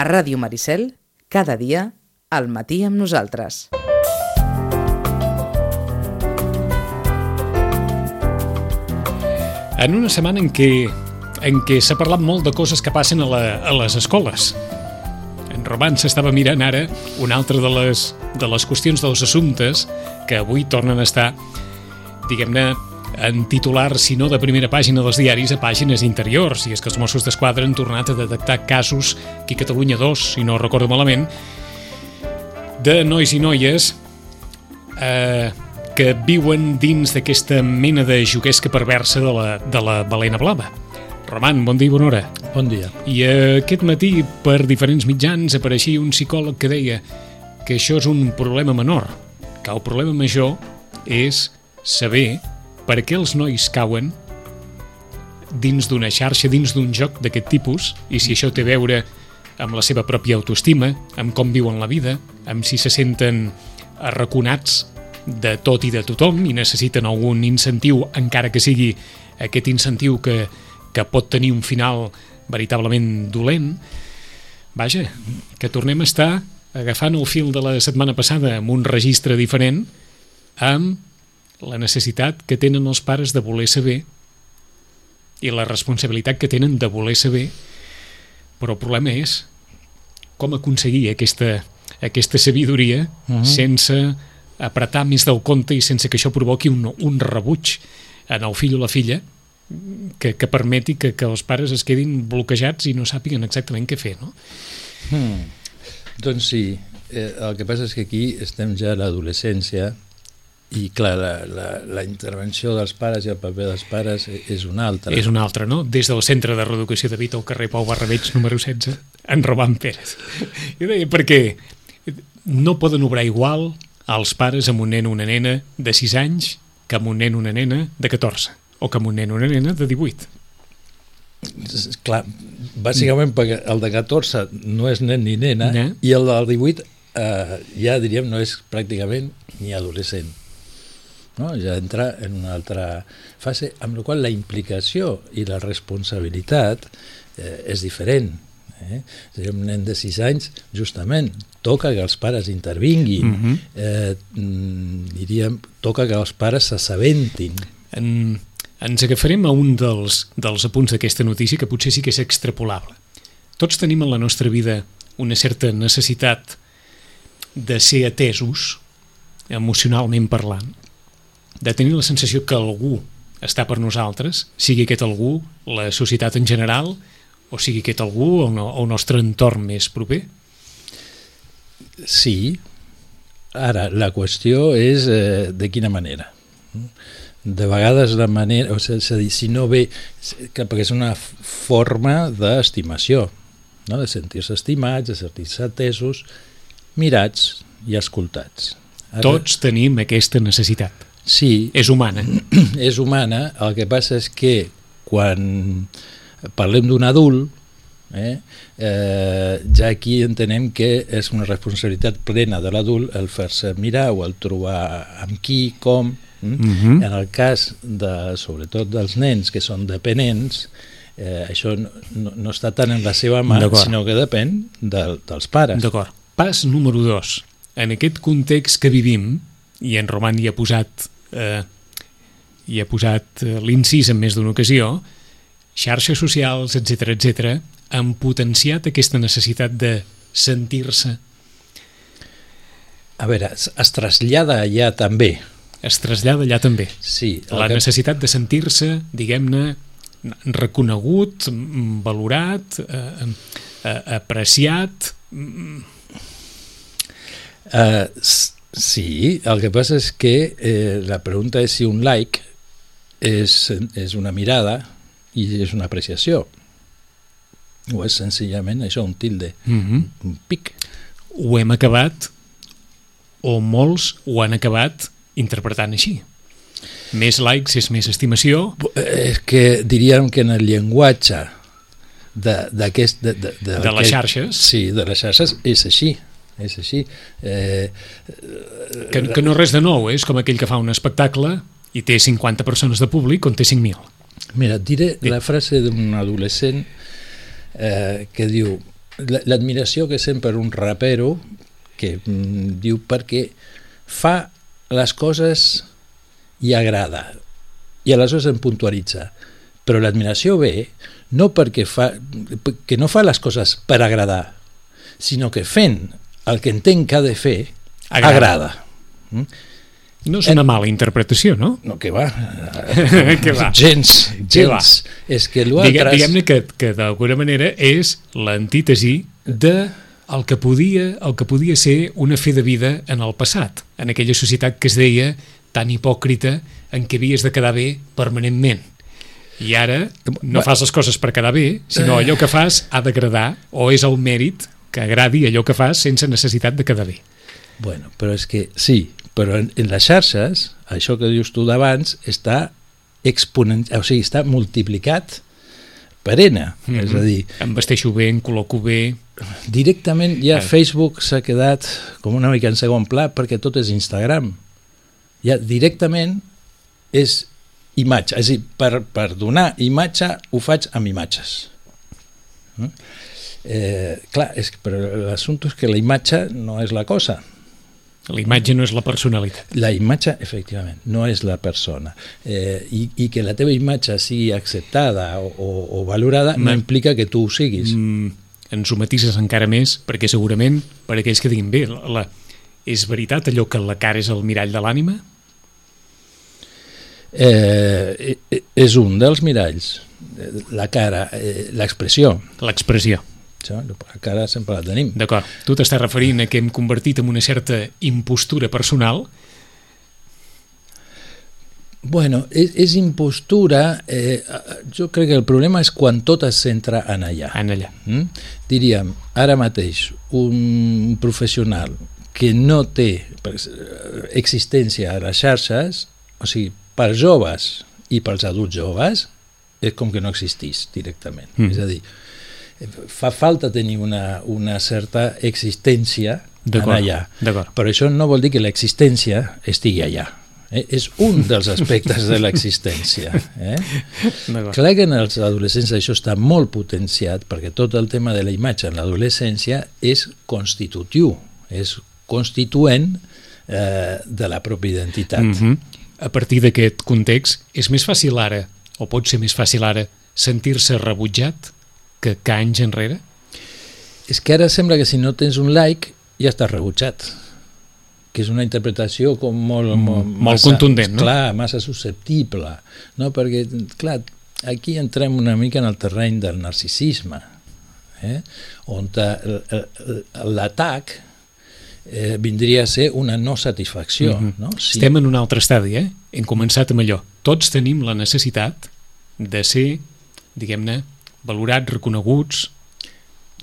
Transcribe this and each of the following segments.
A Ràdio Maricel, cada dia, al matí amb nosaltres. En una setmana en què en què s'ha parlat molt de coses que passen a, la, a les escoles. En Roman s'estava mirant ara una altra de les, de les qüestions dels assumptes que avui tornen a estar, diguem-ne, en titular, si no de primera pàgina dels diaris, a pàgines interiors. I és que els Mossos d'Esquadra han tornat a detectar casos, aquí a Catalunya dos, si no recordo malament, de nois i noies eh, que viuen dins d'aquesta mena de juguesca perversa de la, de la balena blava. Roman, bon dia i bona hora. Bon dia. I aquest matí, per diferents mitjans, apareixia un psicòleg que deia que això és un problema menor, que el problema major és saber per què els nois cauen dins d'una xarxa, dins d'un joc d'aquest tipus, i si això té a veure amb la seva pròpia autoestima, amb com viuen la vida, amb si se senten arraconats de tot i de tothom i necessiten algun incentiu, encara que sigui aquest incentiu que, que pot tenir un final veritablement dolent. Vaja, que tornem a estar agafant el fil de la setmana passada amb un registre diferent amb la necessitat que tenen els pares de voler saber i la responsabilitat que tenen de voler saber però el problema és com aconseguir aquesta, aquesta sabidoria uh -huh. sense apretar més del compte i sense que això provoqui un, un rebuig en el fill o la filla que, que permeti que, que els pares es quedin bloquejats i no sàpiguen exactament què fer, no? Hmm. Doncs sí, eh, el que passa és que aquí estem ja a l'adolescència i clar, la, la, la intervenció dels pares i el paper dels pares és una altra. És una altra, no? Des del Centre de Reeducació de Vita al carrer Pau Barrabeig, número 16, en Roman Pérez. I deia, perquè no poden obrar igual als pares amb un nen o una nena de 6 anys que amb un nen o una nena de 14 o que amb un nen o una nena de 18. Clar, bàsicament perquè el de 14 no és nen ni nena Ne? i el del 18 eh, ja diríem no és pràcticament ni adolescent. No? Ja entra en una altra fase, amb la qual la implicació i la responsabilitat eh, és diferent. Eh? Dir, un nen de 6 anys, justament, toca que els pares intervinguin, Mhm. mm -hmm. eh, diríem, toca que els pares s'assabentin. En, ens agafarem a un dels, dels apunts d'aquesta notícia que potser sí que és extrapolable. Tots tenim en la nostra vida una certa necessitat de ser atesos, emocionalment parlant, de tenir la sensació que algú està per nosaltres, sigui aquest algú la societat en general o sigui aquest algú el, el nostre entorn més proper. Sí, ara la qüestió és eh, de quina manera. De vegades la manera, o sigui, és a dir, si no ve, que, perquè és una forma d'estimació, no? de sentir-se estimats, de sentir-se atesos, mirats i escoltats. Ara, Tots tenim aquesta necessitat. Sí, És humana. és humana, el que passa és que quan parlem d'un adult, eh, eh, ja aquí entenem que és una responsabilitat plena de l'adult el fer-se mirar o el trobar amb qui, com... Mm? Mhm. En el cas, de, sobretot dels nens que són dependents, eh, això no, no, està tant en la seva mà, sinó que depèn de, dels pares. D'acord. Pas número 2. En aquest context que vivim, i en Roman hi ha posat, eh, hi ha posat eh, l'incís en més d'una ocasió, xarxes socials, etc etc, han potenciat aquesta necessitat de sentir-se, A veure, es, trasllada allà també. es trasllada allà també. Sí, La que- necessitat de sentir-se, diguem-ne, reconegut, mm, valorat, eh, eh, apreciat... mm, Uh, sí, el que passa és que eh, la pregunta és si un like és, és una mirada i és una apreciació o és senzillament això, un tilde, mhm. un pic. ho hem acabat o molts ho han acabat interpretant així. Més likes és més estimació, Eh, És que diríem que en el llenguatge de, d'aquest... De, de, de, De les xarxes. Sí, de les xarxes és així. És així. Eh, que, que no res de nou, eh? és com aquell que fa un espectacle i té 50 persones de públic on té 5.000. Mira, et diré Sí. la frase d'un adolescent eh, que diu la- l'admiració que sent per un rapero que mm, diu perquè fa les coses i agrada i aleshores em puntualitza però l'admiració ve no perquè fa, que no fa les coses per agradar sinó que fent el que entenc que ha de fer Agrada. agrada, Mm? No és una mala interpretació, no? no, que va, que va. gens, Que va. gens és que l'altre Diguem-ne que, que d'alguna manera és l'antítesi de el que, podia, el que podia ser una fe de vida en el passat, en aquella societat que es deia tan hipòcrita en què havies de quedar bé permanentment. I ara no fas les coses per quedar bé, sinó allò que fas ha d'agradar o és el mèrit que agradi allò que fas sense necessitat de quedar bé. Bueno, però és que sí, però en, en les xarxes, això que dius tu d'abans, està exponent, o sigui, està multiplicat per N. Mm -hmm. És a dir, Em vesteixo bé, em col·loco bé... directament ja Eh. Facebook s'ha quedat com una mica en segon pla perquè tot és Instagram. Ja directament és imatge, és a dir, per, per donar imatge ho faig amb imatges. Mm? Eh, clar, és però l'assumpte és que la imatge no és la cosa. La imatge no és la personalitat. La imatge, efectivament, no és la persona. Eh, i, I que la teva imatge sigui acceptada o, o, o valorada no Ma- implica que tu ho siguis. mm, ens ho matises encara més perquè segurament per aquells que diguin bé, la, la, és veritat allò que la cara és el mirall de l'ànima? Eh, eh, és un dels miralls. Eh, La cara, eh, l'expressió. L'expressió, Això, La cara sempre la tenim. d'acord. Tu t'estàs referint a que hem convertit en una certa impostura personal Bueno, és, és impostura. Eh, jo crec que el problema és quan tot es centra en allà. en allà. Mm? Diríem, ara mateix, un professional que no té existència a les xarxes, o sigui, per joves i pels adults joves, és com que no existís directament. Mm. És a dir, fa falta tenir una, una certa existència en allà. Però això no vol dir que l'existència estigui allà. Eh? És un dels aspectes de l'existència. Eh? Clar que en els adolescents això està molt potenciat perquè tot el tema de la imatge en l'adolescència és constitutiu, és constituent eh, de la pròpia identitat. Mm -hmm. A partir d'aquest context, és més fàcil ara, o pot ser més fàcil ara, sentir-se rebutjat que, que anys enrere? És que ara sembla que si no tens un like ja estàs rebutjat que és una interpretació com molt, Mm, molt, molt contundent, no? Clar, massa susceptible, no? perquè, clar, aquí entrem una mica en el terreny del narcisisme, eh? on el- l'atac eh, vindria a ser una no satisfacció. Mhm. no? Sí. Estem en un altre estadi, eh? Hem començat amb allò. Tots tenim la necessitat de ser, diguem-ne, valorats, reconeguts.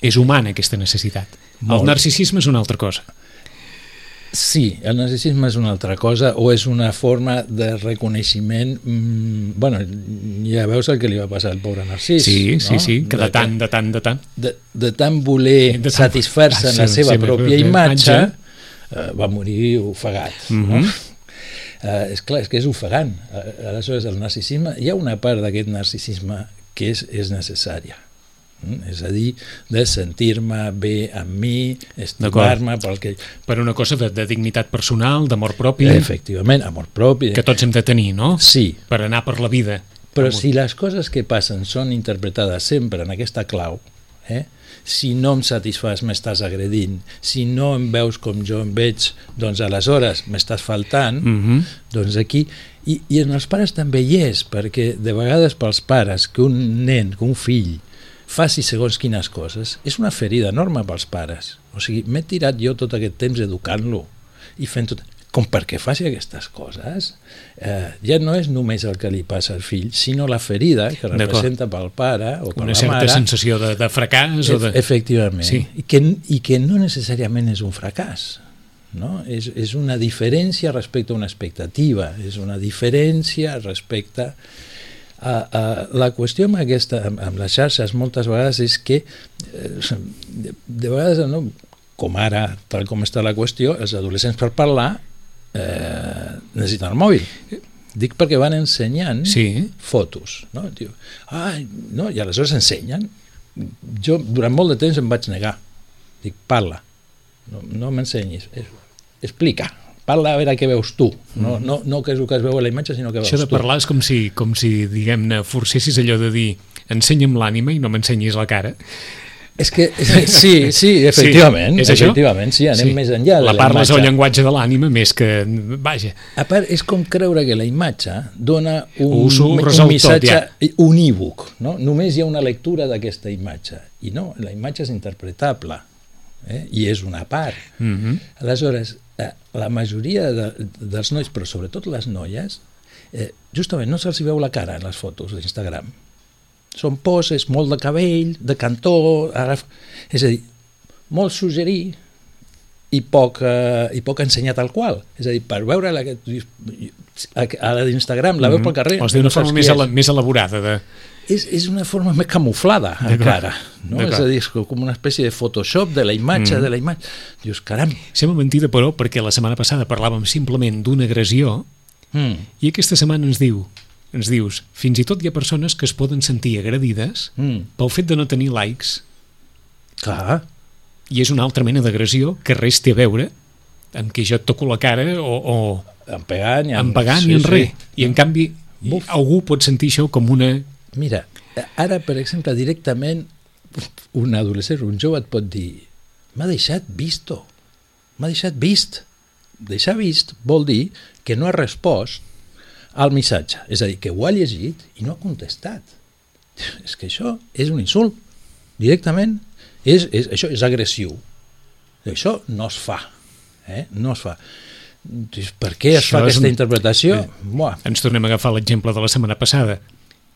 És humana aquesta necessitat. Molt. El narcisisme és una altra cosa. Sí, el narcisisme és una altra cosa o és una forma de reconeixement mm, bueno, ja veus el que li va passar al pobre Narcís Sí, sí, no? sí, que de tant, de tant, de tant. de, de tant voler De tant- satisfer-se en la Ah, sí, seva sí, pròpia sí, imatge eh, va morir ofegat Mhm. no? eh, és clar, és que és ofegant Eh, aleshores el narcisisme hi ha una part d'aquest narcisisme que és, és necessària Mm? és a dir, de sentir-me bé amb mi, estimar-me pel que... Per una cosa de, de dignitat personal, d'amor propi, Efectivament, amor propi. que tots hem de tenir, no? Sí, Per anar per la vida. però Amb- si les coses que passen són interpretades sempre en aquesta clau, eh? Si no em satisfàs m'estàs agredint, si no em veus com jo em veig, doncs aleshores m'estàs faltant, Mhm. doncs aquí... I, I en els pares també hi és, perquè de vegades pels pares que un nen, que un fill, faci segons quines coses, és una ferida enorme pels pares. O sigui, m'he tirat jo tot aquest temps educant-lo i fent tot com perquè faci aquestes coses, eh, ja no és només el que li passa al fill, sinó la ferida que representa pel pare o per Una la certa mare. sensació de, de fracàs o de... Ef- Efectivament. Sí. I, que, I que no necessàriament és un fracàs. No? És, és una diferència respecte a una expectativa, és una diferència respecte a, a la qüestió amb, aquesta, amb, amb les xarxes moltes vegades és que eh, de, de vegades no, com ara, tal com està la qüestió, els adolescents per parlar eh, necessiten el mòbil. Dic perquè van ensenyant Sí. fotos. No? Diu, ah, no, I aleshores ensenyen jo durant molt de temps em vaig negar. Dic, parla, no, no m'ensenyis, explica, parla a veure què veus tu, no, no, no què és el que es veu a la imatge, sinó què veus Això de tu. parlar és com si, com si diguem-ne, forcessis allò de dir ensenya'm l'ànima i no m'ensenyis la cara. És que, sí, sí, efectivament, és això? efectivament, sí, anem més enllà de la la, parla és el llenguatge de l'ànima més que... Vaja, A part, és com creure que la imatge dona un, Us ho un resol tot, missatge ja. unívoc, no? Només hi ha una lectura d'aquesta imatge. I no, la imatge és interpretable, eh? i és una part. mm -hmm. Aleshores, eh, la majoria de, dels nois, però sobretot les noies, eh, justament no se'ls veu la cara en les fotos d'Instagram. Són poses, molt de cabell, de cantó, ara, és a dir, molt suggerir i poc, eh, i poc ensenyar tal qual. És a dir, per veure la a, a la d'Instagram, la veu pel carrer... O sigui, d'una no forma més, més elaborada de... És, és una forma més camuflada, encara. No? És a dir, és com una espècie de Photoshop de la imatge, Mm. de la imatge. Dius, caram, Sembla mentida, però, perquè la setmana passada parlàvem simplement d'una agressió mm, i aquesta setmana ens diu ens dius, fins i tot hi ha persones que es poden sentir agredides mm, pel fet de no tenir likes clar, i és una altra mena d'agressió que res té a veure amb que jo et toco la cara o, o en pegant en, en pagant sí, i en sí. I en canvi, Buf. algú pot sentir això com una... Mira, ara, per exemple, directament un adolescent, un jove et pot dir m'ha deixat visto, m'ha deixat vist. Deixar vist vol dir que no ha respost al missatge, és a dir, que ho ha llegit i no ha contestat. És que això és un insult, directament, és, és, això és agressiu. Això no es fa, eh? no es fa. Per què es Això fa aquesta un- interpretació? Eh. Buah, Ens tornem a agafar l'exemple de la setmana passada.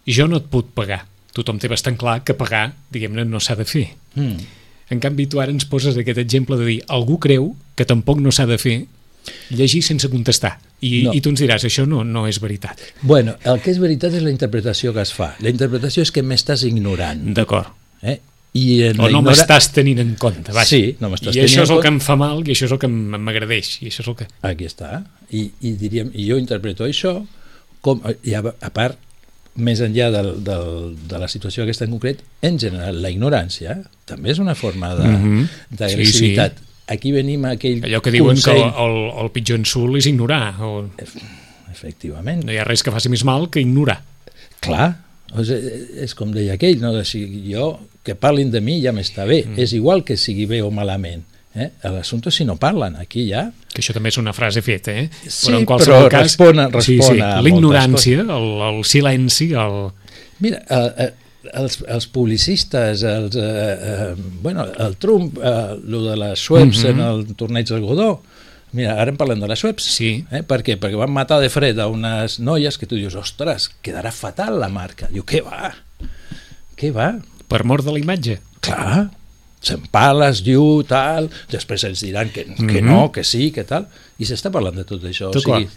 Jo no et puc pagar. Tothom té bastant clar que pagar, diguem-ne, no s'ha de fer. mm. En canvi, tu ara ens poses aquest exemple de dir algú creu que tampoc no s'ha de fer llegir sense contestar. I, No. i tu ens diràs, això no, no és veritat. Bueno, el que és veritat és la interpretació que es fa. La interpretació és que m'estàs ignorant. D'acord. Eh? I en O no ignora- m'estàs tenint en compte. Vaja. Sí, no m'estàs I això tenint és en el compte. que em fa mal i això és el que m'agradeix. I això és el que... Aquí està. I, i, diríem, I jo interpreto això com, i a, a part, més enllà del, del, de la situació aquesta en concret, en general, la ignorància també és una forma de- Mhm. d'agressivitat. Sí, sí. Aquí venim a aquell Allò que diuen consell... que el, el, el pitjor insult és ignorar. O Efectivament. no hi ha res que faci més mal que ignorar. Clar, sigui, és com deia aquell, no? de si jo, que parlin de mi ja m'està bé, mm. és igual que sigui bé o malament. Eh? L'assumpte és si no parlen, aquí ja... Que això també és una frase feta, eh? Sí, però en qualsevol però cas... respon sí, respon sí, a L'ignorància, el, el silenci, el... Mira, eh, eh, els, els publicistes, els, eh, eh, bueno, el Trump, eh, lo de les Schweppes Mhm. en el torneig del Godó, mira, ara en parlem de les Schweppes, Sí. eh? per què? Perquè van matar de fred a unes noies que tu dius, ostres, quedarà fatal la marca. Diu, què va? Què va? Per mort de la imatge. Clar, s'empala, es diu, tal, després ens diran que, que Mhm. no, que sí, que tal, i s'està parlant de tot això. O D'acord. sigui,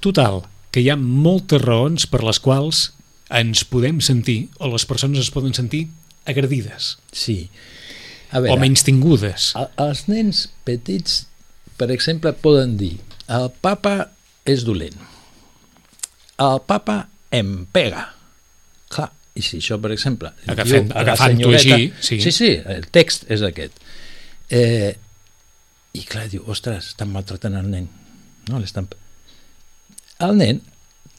Total, que hi ha moltes raons per les quals ens podem sentir, o les persones es poden sentir, agredides sí. A o menys tingudes. El- Els nens petits, per exemple, poden dir el papa és dolent, el papa em pega. Clar, i si això, per exemple... Agafem- agafant-ho així, sí. Sí, sí, el text és aquest. Eh, I clar, diu, ostres, estan maltratant el nen. No, l'estan... El nen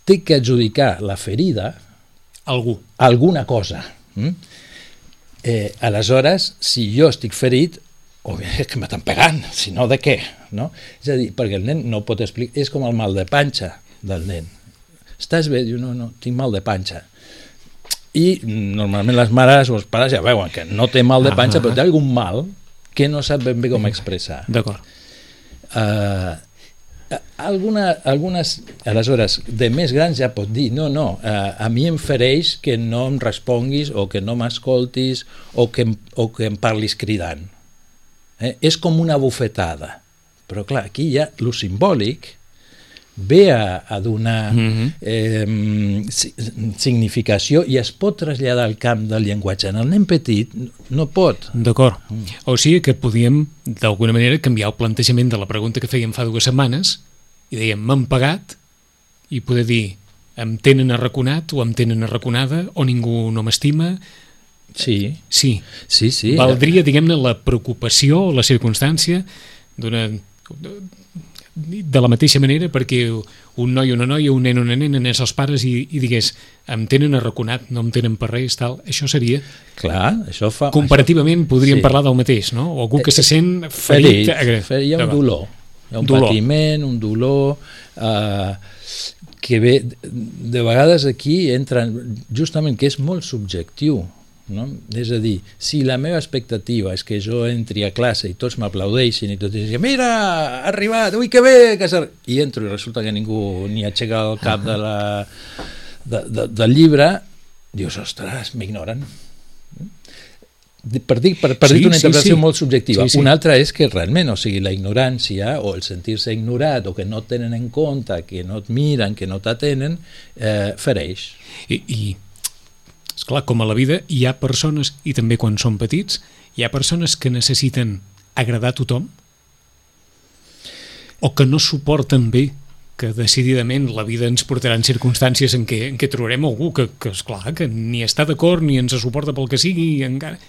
té que adjudicar la ferida Algú. alguna cosa. Mm? Eh, aleshores, si jo estic ferit, òbviament és que m'estan pegant, si no de què? No? És a dir, perquè el nen no pot explicar, és com el mal de panxa del nen. Estàs bé? Diu, no, no, tinc mal de panxa. I normalment les mares o els pares ja veuen que no té mal de panxa, Ah. però té algun mal que no sap ben bé com expressar. D'acord. Uh, alguna, algunes, aleshores, de més grans ja pot dir, no, no, uh, a mi em fereix que no em responguis o que no m'escoltis o, que em, o que em parlis cridant. Eh? És com una bufetada. Però clar, aquí ja lo simbòlic ve a, a donar Mhm. eh, si- significació i es pot traslladar al camp del llenguatge. En el nen petit no pot. D'acord. O sigui que podíem, d'alguna manera, canviar el plantejament de la pregunta que fèiem fa dues setmanes i dèiem, m'han pagat i poder dir, em tenen arraconat o em tenen arraconada o ningú no m'estima Sí, Sí. sí, sí. Valdria, diguem-ne, la preocupació, la circumstància d'una de la mateixa manera perquè un noi o una noia, un nen o una nena anés als pares i, i digués em tenen arraconat, no em tenen per res, tal. Això seria, Clar, això fa... comparativament, podríem Sí. parlar del mateix, no? O algú que se sent això, ferit. ferit, ferit, hi ha un dolor, hi ha un Dolor. patiment, un dolor eh, que ve, de vegades aquí entra justament que és molt subjectiu no? És a dir, si la meva expectativa és que jo entri a classe i tots m'aplaudeixin i tots diguin, mira, ha arribat, ui, que bé, que s'ha-" i entro i resulta que ningú ni aixeca el cap de la, de, de, del llibre, dius, ostres, m'ignoren. Per dir, per, per Sí, dir una sí, interpretació sí. molt subjectiva. Sí, sí. Una altra és que realment, o sigui, la ignorància o el sentir-se ignorat o que no tenen en compte, que no et miren, que no t'atenen, eh, fereix. I, i esclar, com a la vida hi ha persones, i també quan són petits, hi ha persones que necessiten agradar a tothom o que no suporten bé que decididament la vida ens portarà en circumstàncies en què, en què trobarem algú que, que esclar, que ni està d'acord ni ens suporta pel que sigui encara...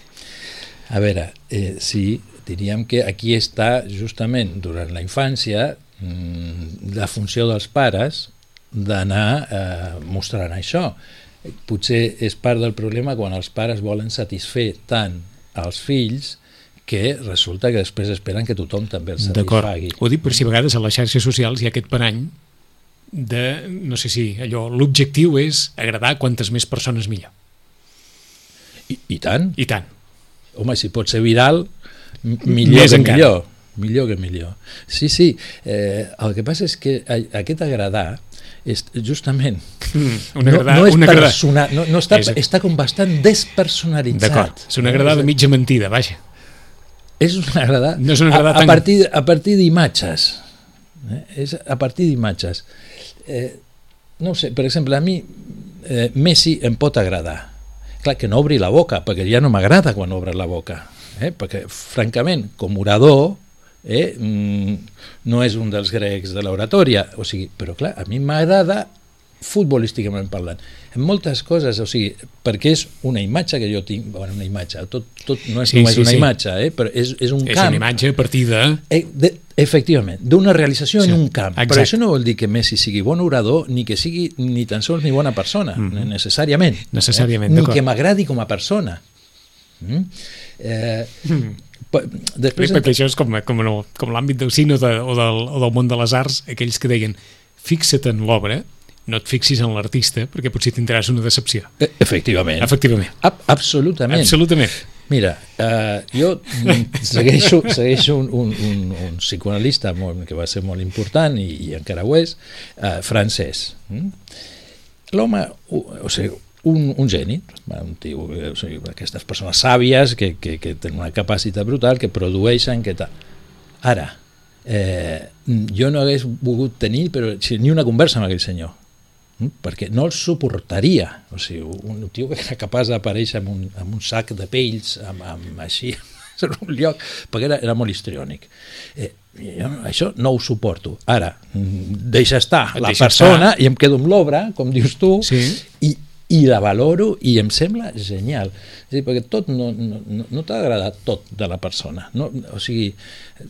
A veure, eh, sí, diríem que aquí està justament durant la infància mm, la funció dels pares d'anar eh, mostrant això. Potser és part del problema quan els pares volen satisfer tant als fills que resulta que després esperen que tothom també els satisfagui. Ho dic per si a vegades a les xarxes socials hi ha aquest parany de, no sé si allò, l'objectiu és agradar a quantes més persones millor. I, I tant. I tant. Home, si pot ser viral, millor Més que encara. millor. Millor que millor. Sí, sí. Eh, el que passa és que a- aquest agradar és justament Mm, un no, no és un agradar. persona, no, no està, És- està com bastant despersonalitzat. D'acord, és una agradada És- mitja mentida, vaja. És un agradar, No és un agradar a, a tan- partir, a partir d'imatges. Eh? És a partir d'imatges. Eh, no sé, per exemple, a mi eh, Messi em pot agradar. Clar, que no obri la boca, perquè ja no m'agrada quan obre la boca. Eh? Perquè, francament, com orador, eh, mm, no és un dels grecs de l'oratòria, o sigui, però clar, a mi m'agrada futbolísticament parlant. En moltes coses, o sigui, perquè és una imatge que jo tinc, bueno, una imatge, tot, tot no és Sí, només sí, una sí. imatge, eh, però és, és un És camp. una imatge a partir de... Eh, de, efectivament, d'una realització Sí, en un camp. exacte. Però això no vol dir que Messi sigui bon orador ni que sigui ni tan sols ni bona persona, mm necessàriament. Necessàriament, eh? Ni que m'agradi com a persona. Mm? Eh, pa- després, Perquè això és com, com, no, com l'àmbit del cine o, de, o, del, o del món de les arts, aquells que deien fixa't en l'obra, no et fixis en l'artista, perquè potser tindràs una decepció. eh, efectivament. Efectivament. Ab absolutament. Absolutament. Mira, eh, jo segueixo, segueixo un, un, un, un psicoanalista molt, que va ser molt important i, i encara ho és, eh, francès. Mm? L'home, o, o sigui, un, un geni, un tio, eh, o sigui, aquestes persones sàvies que, que, que tenen una capacitat brutal, que produeixen, que tal. Ara, eh, jo no hagués volgut tenir però, ni una conversa amb aquell senyor Mm? perquè no el suportaria o sigui, un tio que era capaç d'aparèixer amb, un, amb un sac de pells amb, amb així en un lloc perquè era, era molt histriònic eh, jo, això no ho suporto ara, mm, deixa estar Et la deixa persona estar. i em quedo amb l'obra com dius tu Sí. i, i la valoro i em sembla genial és dir, perquè tot no, no, no, no t'ha agradat tot de la persona no, o sigui,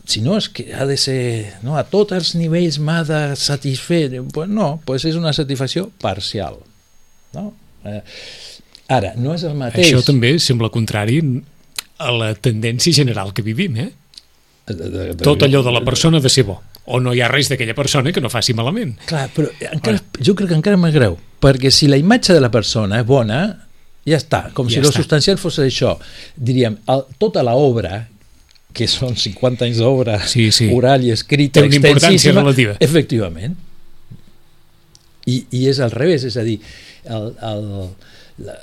si no és que ha de ser no, a tots els nivells m'ha de satisfer pues no, pues és una satisfacció parcial no? eh, ara, no és el mateix Això també sembla contrari a la tendència general que vivim, eh? de, de, de, Tot allò de la persona de ser bo. O no hi ha res d'aquella persona que no faci malament. Clar, però encara, jo crec que encara més greu, perquè si la imatge de la persona és bona, ja està, com Ja si lo està. substancial fos això. Diríem, el, tota l'obra, que són 50 anys d'obra Sí, sí. oral i escrita, Té una importància relativa. Efectivament. I, I és al revés, és a dir, el, el, la,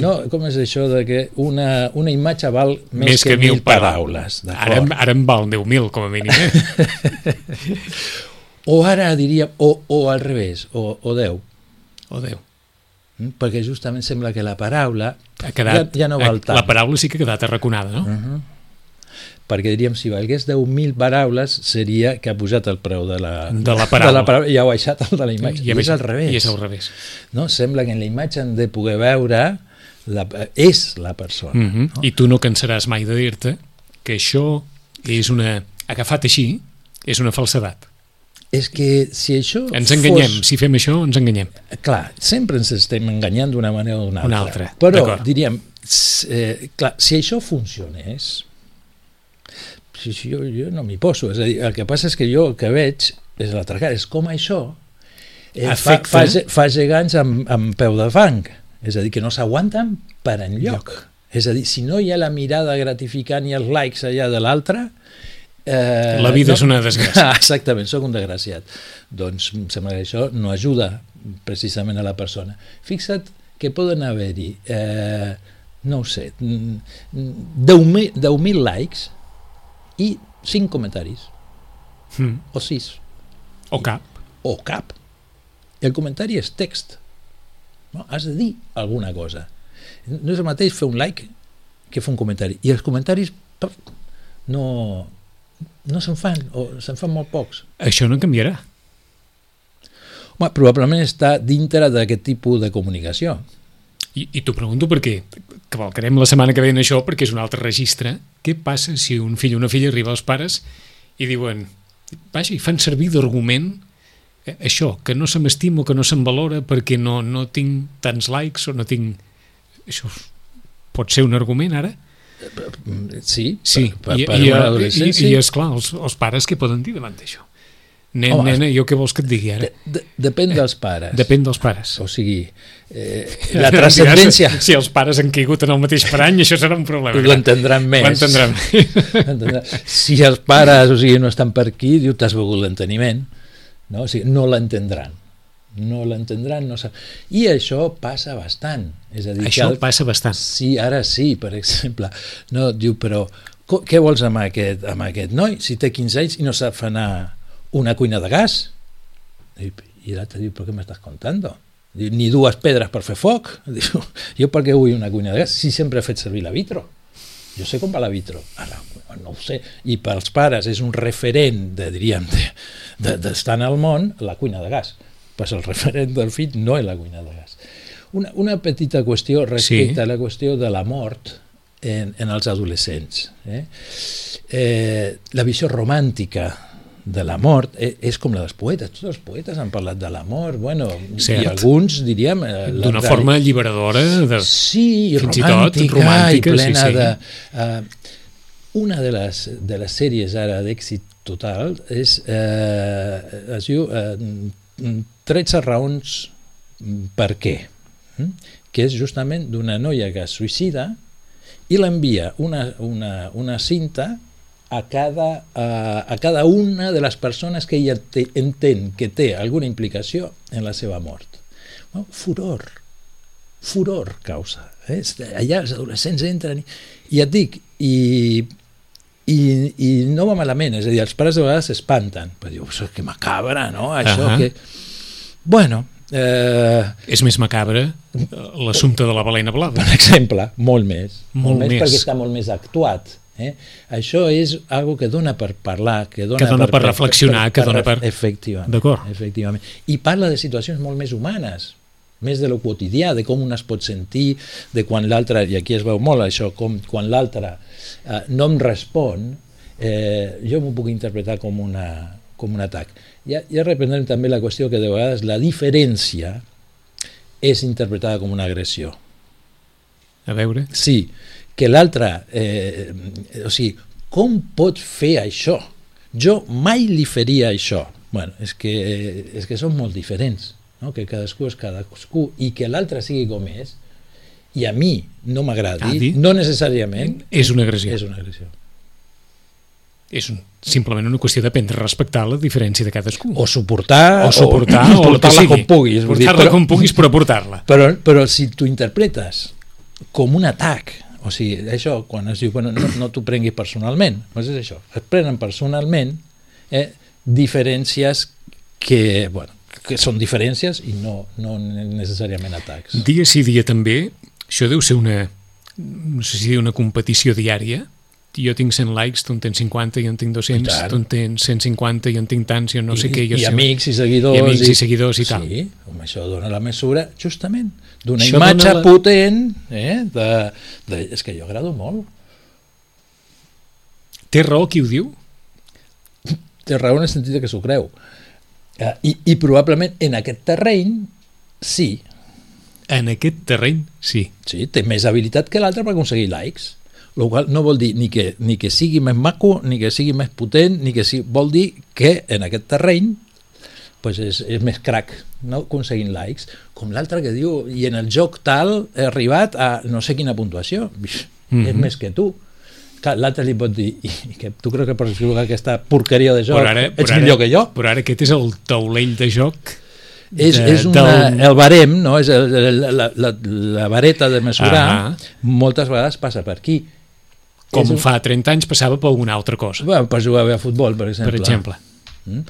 no, com és això de que una, una imatge val més, Més que mil paraules. Ara, ara em val 10.000, com a mínim. Eh? O ara diríem, o, o al revés, o, o 10. Oh, Déu. Mm, perquè justament sembla que la paraula Ha quedat, ja, ja no val tant. La paraula sí que ha quedat arraconada, no? Uh -huh. perquè diríem, si valgués 10.000 paraules seria que ha pujat el preu de la, De la paraula. de la paraula i ha baixat el de la imatge. I, a és més- al revés. I és al revés. No? Sembla que en la imatge hem de poder veure la, és la persona. Mm -hmm. no? I tu no cansaràs mai de dir-te que això és una... agafat així, és una falsedat. És que si això Ens enganyem, fos... si fem això, ens enganyem. Clar, sempre ens estem enganyant d'una manera o d'una altra. Una altra, Però, diríem, eh, clar, si això funcionés, si, si jo, jo no m'hi poso. És a dir, el que passa és que jo el que veig és l'altra cara, és com això eh, fa, Afecta. fa, ge- fa gegants amb, amb peu de fang. És a dir, que no s'aguanten per enlloc. És a dir, si no hi ha la mirada gratificant i els likes allà de l'altre, Eh, La vida és una desgràcia. Exactament, sóc un desgraciat. Doncs em sembla que això no ajuda precisament a la persona. Fixa't que poden haver-hi, eh, no ho sé, mm, 10.000 10 likes i 5 comentaris, Mm. o 6, O cap. o cap. El comentari és text. No? Has de dir alguna cosa. No és el mateix fer un like que fer un comentari. I els comentaris no, no se'n fan, o se'n fan molt pocs. Això no canviarà. Home, probablement està dintre d'aquest tipus de comunicació. I, i t'ho pregunto perquè cavalcarem la setmana que ve en això perquè és un altre registre. Què passa si un fill o una filla arriba als pares i diuen, vaja, i fan servir d'argument eh, això, que no se m'estima o que no se'm valora perquè no, no tinc tants likes o no tinc... Això pot ser un argument ara? Sí, Sí, per, i, per, i, una i, adolescència. i, i esclar, els, els pares què poden dir davant d'això? Nen, Home, nena, jo què vols que et digui ara? De, de, depèn dels pares. Depèn dels pares. O sigui, eh, la transcendència Si, si els pares han caigut en el mateix parany, això serà un problema. gran. l'entendran més. L'entendran. Entendrà? Si els pares o sigui, no estan per aquí, diu, t'has begut l'enteniment. No? O sigui, no l'entendran. No l'entendran. No sap... I això passa bastant. És a dir, Això que el... passa bastant. Sí, ara sí, per exemple. No, diu, però què vols amb aquest, amb aquest noi si té 15 anys i no sap anar una cuina de gas? I, i l'altre diu, però què m'estàs contant? Diu, ni dues pedres per fer foc. Diu, jo per què vull una cuina de gas si sempre he fet servir la vitro? Jo sé com va la vitro. Ara, no ho sé. I pels pares és un referent, de, diríem, d'estar de, en el món, la cuina de gas. Pues el referent del fill no és la cuina de gas. Una, una petita qüestió respecte Sí. a la qüestió de la mort en, en els adolescents. Eh? Eh, la visió romàntica de la mort eh, és com la dels poetes. Tots els poetes han parlat de la mort, bueno, Cert. i alguns, diríem... eh, D'una forma alliberadora. De... Sí, Fins i tot romàntica, romàntica, i plena sí, sí. de... Uh, una de les, de les sèries ara d'èxit total és, eh, es diu eh, 13 raons per què, mm? que és justament d'una noia que es suïcida i l'envia una, una, una cinta a cada, a, a cada una de les persones que ella té, entén que té alguna implicació en la seva mort. No? Furor, furor causa. Eh? Allà els adolescents entren i, i et dic, i, i, i no va malament, és a dir, els pares de vegades s'espanten, però diu, això que macabra, no? Això Ahà. que... Bueno, eh, És més macabre eh, l'assumpte de la balena blava. per exemple, molt més. Molt més. perquè està molt més actuat. Eh? Això és algo que dona per parlar, que dona, Que dona per reflexionar, que dona per- Efectivament. D'acord. Efectivament. I parla de situacions molt més humanes, més de lo quotidià, de com un es pot sentir, de quan l'altre, i aquí es veu molt això, com quan l'altre eh, no em respon, eh, jo m'ho puc interpretar com, una, com un atac. Ja, ja reprendrem també la qüestió que de vegades la diferència és interpretada com una agressió. A veure... Sí, que l'altre, eh, o sigui, com pot fer això? Jo mai li faria això. bueno, és que, és que són molt diferents, no? que cadascú és cadascú i que l'altre sigui com és i a mi no m'agradi, di- no necessàriament És una agressió. és una agressió. És un, simplement una qüestió d'aprendre a respectar la diferència de cadascú. O suportar, o suportar, o, o, portar-la com puguis. Portar-la com puguis, però portar-la. Però, però si tu interpretes com un atac, o sigui, això, quan es diu, bueno, no, no t'ho prenguis personalment, doncs és això, es prenen personalment eh, diferències que, bueno, que són diferències i no, no necessàriament atacs. Dia sí, dia també, això deu ser una, no sé si una competició diària jo tinc 100 likes, tu en tens 50, jo en tinc 200, tant. tu en tens 150, jo en tinc tants, jo no sé I, què. Jo i sé... amics i seguidors. I amics i seguidors i tal. Sí, home, això dona la mesura, justament, d'una imatge la- potent, eh, de, de, és que jo agrado molt. Té raó qui ho diu? Té raó en el sentit que s'ho creu. Eh, i, I probablement en aquest terreny, sí, En aquest terreny, sí. sí té més habilitat que l'altre per aconseguir likes. Lo qual no vol dir ni que, ni que sigui més maco, ni que sigui més potent, ni que sigui... Vol dir que en aquest terreny pues és, és més crac, no? aconseguint likes, com l'altre que diu, i en el joc tal he arribat a no sé quina puntuació, mm -hmm. és Mhm. més que tu. L'altre li pot dir, i, i que tu crec que pots jugar aquesta porqueria de joc, Però ara, ets millor ara, que jo. Però ara aquest és el taulell de joc És, de- és una, del- el barem, no? és el, la, la, la, la vareta de mesurar, Ah. moltes vegades passa per aquí. Com un- fa 30 anys passava per alguna altra cosa, Bueno, per jugar bé a futbol, per exemple. per exemple. Mm?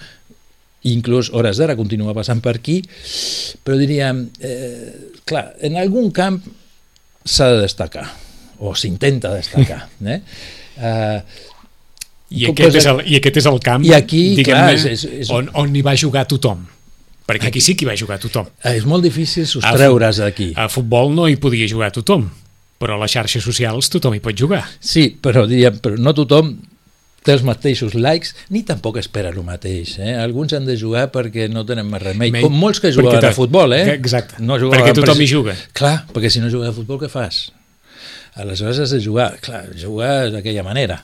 Inclús hores d'ara continua passant per aquí, però diríem, eh, clar, en algun camp s'ha de destacar, o s'intenta destacar. Eh? Eh, I aquest, és el, I aquest és el camp I aquí, diguem-ne, clar, és- és- és- on, on hi va jugar tothom. Perquè aquí sí que hi va jugar tothom. és molt difícil sostreure's d'aquí. A futbol no hi podia jugar tothom, però a les xarxes socials tothom hi pot jugar. Sí, però diríem, però no tothom té els mateixos likes, ni tampoc espera el mateix. Eh? Alguns han de jugar perquè no tenen més remei, Menys- com molts que jugaven a futbol, eh? Exacte, No jugaven perquè tothom hi juga. Clar, perquè si no jugues a futbol, què fas? Aleshores has de jugar, clar, jugar d'aquella manera.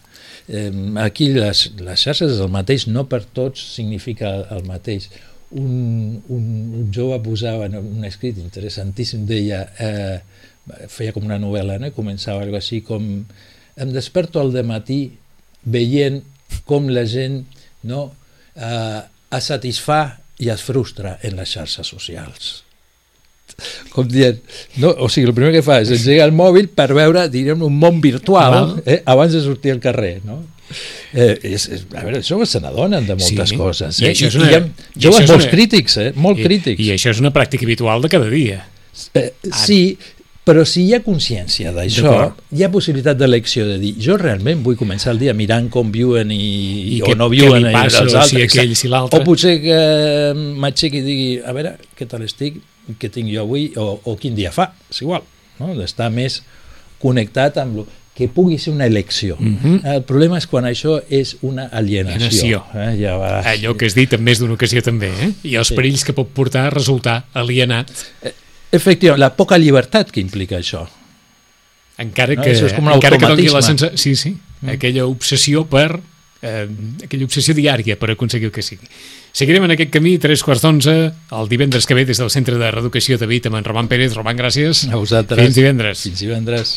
Eh, aquí les, les xarxes és el mateix, no per tots significa el mateix. Un, un, un jove posava en un escrit interessantíssim, deia, eh, feia com una novel·la, no? I començava algo així com em desperto al matí veient com la gent no, eh, es satisfà i es frustra en les xarxes socials com dient, no, o sigui, el primer que fa és engegar el mòbil per veure, diríem, un món virtual eh, abans de sortir al carrer, no? Eh, és, és, a veure, els joves se n'adonen de moltes Sí, coses. i Eh? això és I, una- hi ha i joves això és molt una- crítics, eh? molt I, crítics. I això és una pràctica habitual de cada dia. Eh, sí, però si hi ha consciència d'això, hi ha possibilitat d'elecció de dir jo realment vull començar el dia mirant com viuen i, I o què- no viuen i passa, els o altres. si aquell, si. O potser que m'aixequi i digui a veure què tal estic, què tinc jo avui o, o quin dia fa, és igual, no? d'estar més connectat amb lo, que pugui ser una elecció. Mhm. El problema és quan això és una alienació. Alienació. Eh? Ja va, Allò que has dit en més d'una ocasió també, eh? I els Sí. perills que pot portar a resultar alienat, Efectivament, la poca llibertat que implica això. encara No, que, això és com encara que doni la sensació... Sí, sí, mm. aquella obsessió per... Eh, aquella obsessió diària per aconseguir el que sigui. Seguirem en aquest camí, tres quarts d'onze, el divendres que ve des del Centre de Reeducació de Vit amb en Roman Pérez. Roman, gràcies. A vosaltres. Fins divendres. Fins divendres.